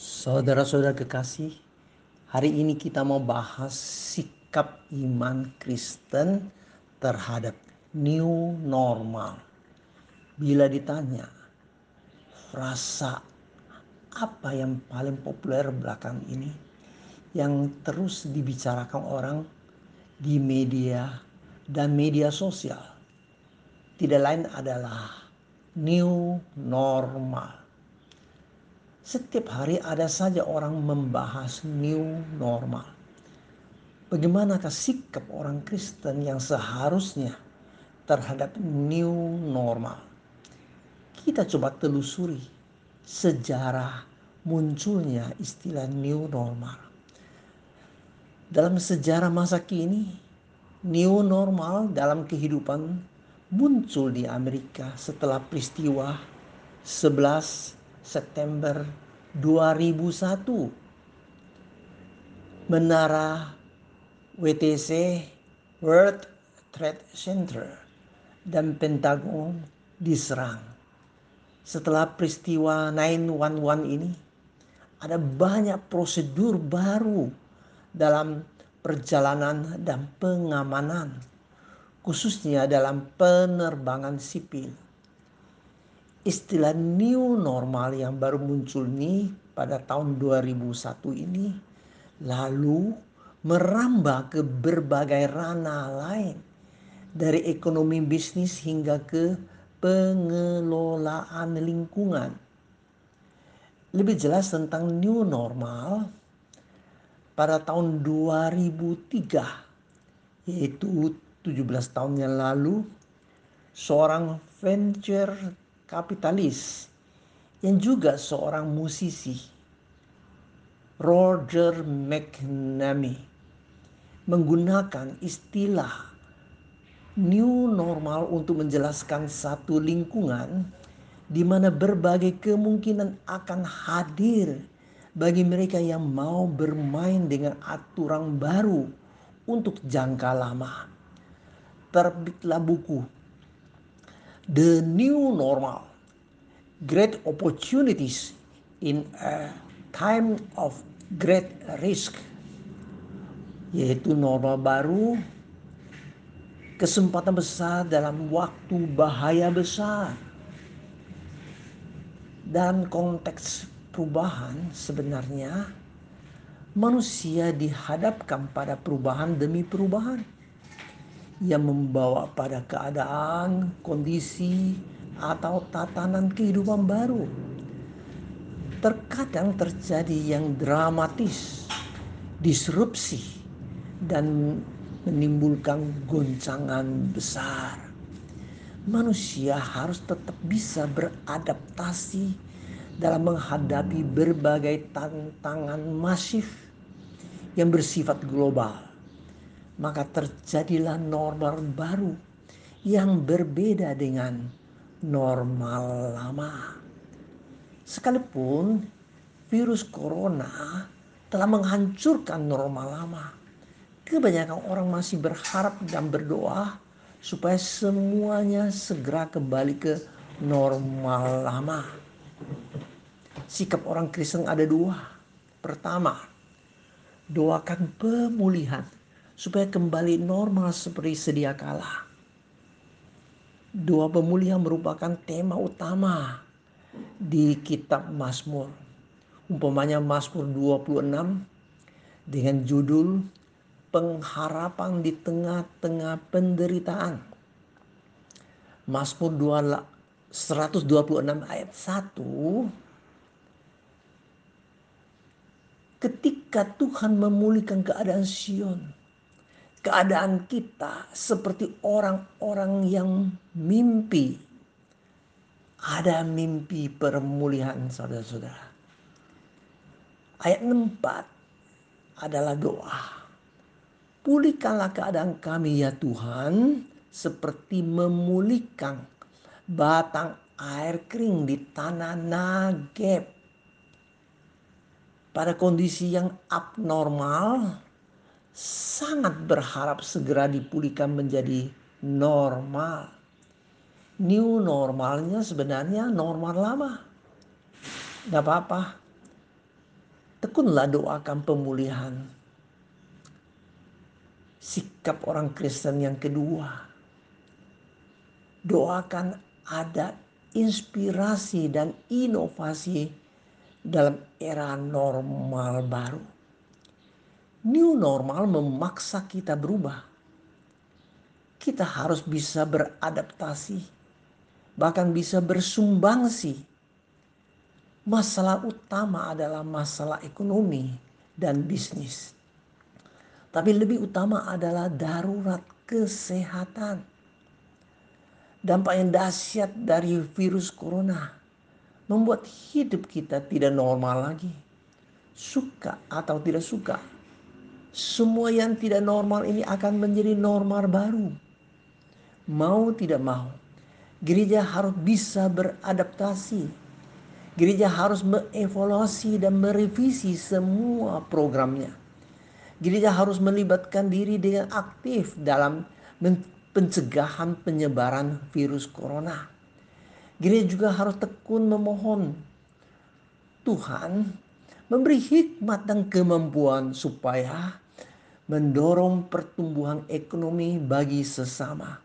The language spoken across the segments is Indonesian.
Saudara-saudara kekasih, hari ini kita mau bahas sikap iman Kristen terhadap new normal. Bila ditanya, frasa apa yang paling populer belakang ini yang terus dibicarakan orang di media dan media sosial tidak lain adalah new normal. Setiap hari ada saja orang membahas new normal. Bagaimanakah sikap orang Kristen yang seharusnya terhadap new normal? Kita coba telusuri sejarah munculnya istilah new normal. Dalam sejarah masa kini, new normal dalam kehidupan muncul di Amerika setelah peristiwa 11 September 2001. Menara WTC World Trade Center dan Pentagon diserang. Setelah peristiwa 911 ini, ada banyak prosedur baru dalam perjalanan dan pengamanan, khususnya dalam penerbangan sipil istilah new normal yang baru muncul nih pada tahun 2001 ini lalu merambah ke berbagai ranah lain dari ekonomi bisnis hingga ke pengelolaan lingkungan. Lebih jelas tentang new normal pada tahun 2003 yaitu 17 tahun yang lalu seorang venture kapitalis yang juga seorang musisi. Roger McNamee menggunakan istilah new normal untuk menjelaskan satu lingkungan di mana berbagai kemungkinan akan hadir bagi mereka yang mau bermain dengan aturan baru untuk jangka lama. Terbitlah buku the new normal, great opportunities in a time of great risk, yaitu normal baru, kesempatan besar dalam waktu bahaya besar. Dalam konteks perubahan sebenarnya manusia dihadapkan pada perubahan demi perubahan yang membawa pada keadaan, kondisi, atau tatanan kehidupan baru. Terkadang terjadi yang dramatis, disrupsi, dan menimbulkan goncangan besar. Manusia harus tetap bisa beradaptasi dalam menghadapi berbagai tantangan masif yang bersifat global maka terjadilah normal baru yang berbeda dengan normal lama. Sekalipun virus corona telah menghancurkan normal lama, kebanyakan orang masih berharap dan berdoa supaya semuanya segera kembali ke normal lama. Sikap orang Kristen ada dua. Pertama, doakan pemulihan supaya kembali normal seperti sedia kala. Doa pemulihan merupakan tema utama di kitab Mazmur. Umpamanya Mazmur 26 dengan judul pengharapan di tengah-tengah penderitaan. Mazmur 126 ayat 1 ketika Tuhan memulihkan keadaan Sion keadaan kita seperti orang-orang yang mimpi. Ada mimpi pemulihan saudara-saudara. Ayat 4 adalah doa. Pulihkanlah keadaan kami ya Tuhan seperti memulihkan batang air kering di tanah Nageb. Pada kondisi yang abnormal, sangat berharap segera dipulihkan menjadi normal. New normalnya sebenarnya normal lama. Tidak apa-apa. Tekunlah doakan pemulihan sikap orang Kristen yang kedua. Doakan ada inspirasi dan inovasi dalam era normal baru. New normal memaksa kita berubah. Kita harus bisa beradaptasi, bahkan bisa bersumbangsi. Masalah utama adalah masalah ekonomi dan bisnis. Tapi lebih utama adalah darurat kesehatan. Dampak yang dahsyat dari virus corona membuat hidup kita tidak normal lagi. Suka atau tidak suka, semua yang tidak normal ini akan menjadi normal baru. Mau tidak mau, gereja harus bisa beradaptasi. Gereja harus mengevaluasi dan merevisi semua programnya. Gereja harus melibatkan diri dengan aktif dalam pencegahan penyebaran virus corona. Gereja juga harus tekun memohon Tuhan memberi hikmat dan kemampuan supaya mendorong pertumbuhan ekonomi bagi sesama.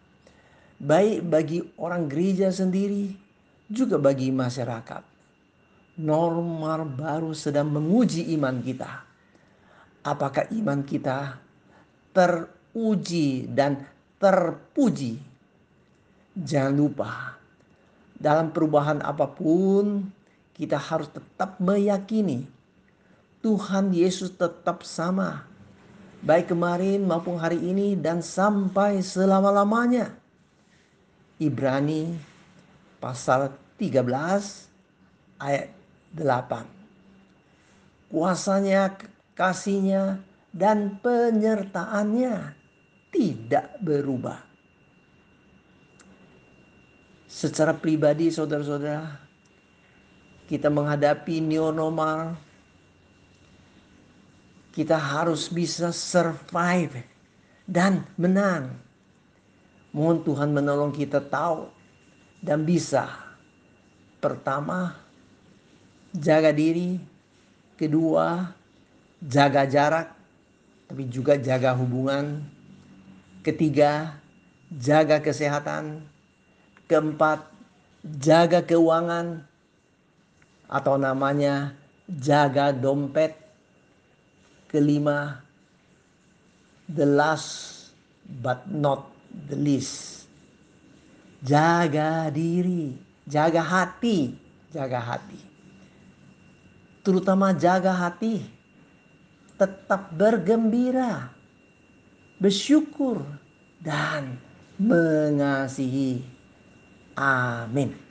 Baik bagi orang gereja sendiri, juga bagi masyarakat. Normal baru sedang menguji iman kita. Apakah iman kita teruji dan terpuji? Jangan lupa, dalam perubahan apa pun, kita harus tetap meyakini Tuhan Yesus tetap sama baik kemarin maupun hari ini dan sampai selama-lamanya. Ibrani pasal 13 ayat 8. Kuasanya, kasihnya, dan penyertaannya tidak berubah. Secara pribadi saudara-saudara, kita menghadapi new normal kita harus bisa survive dan menang. Mohon Tuhan menolong kita tahu dan bisa. Pertama, jaga diri. Kedua, jaga jarak, tapi juga jaga hubungan. Ketiga, jaga kesehatan. Keempat, jaga keuangan atau namanya jaga dompet kelima, the last but not the least. Jaga diri, jaga hati, jaga hati. Terutama jaga hati. Tetap bergembira, bersyukur, dan mengasihi. Amin.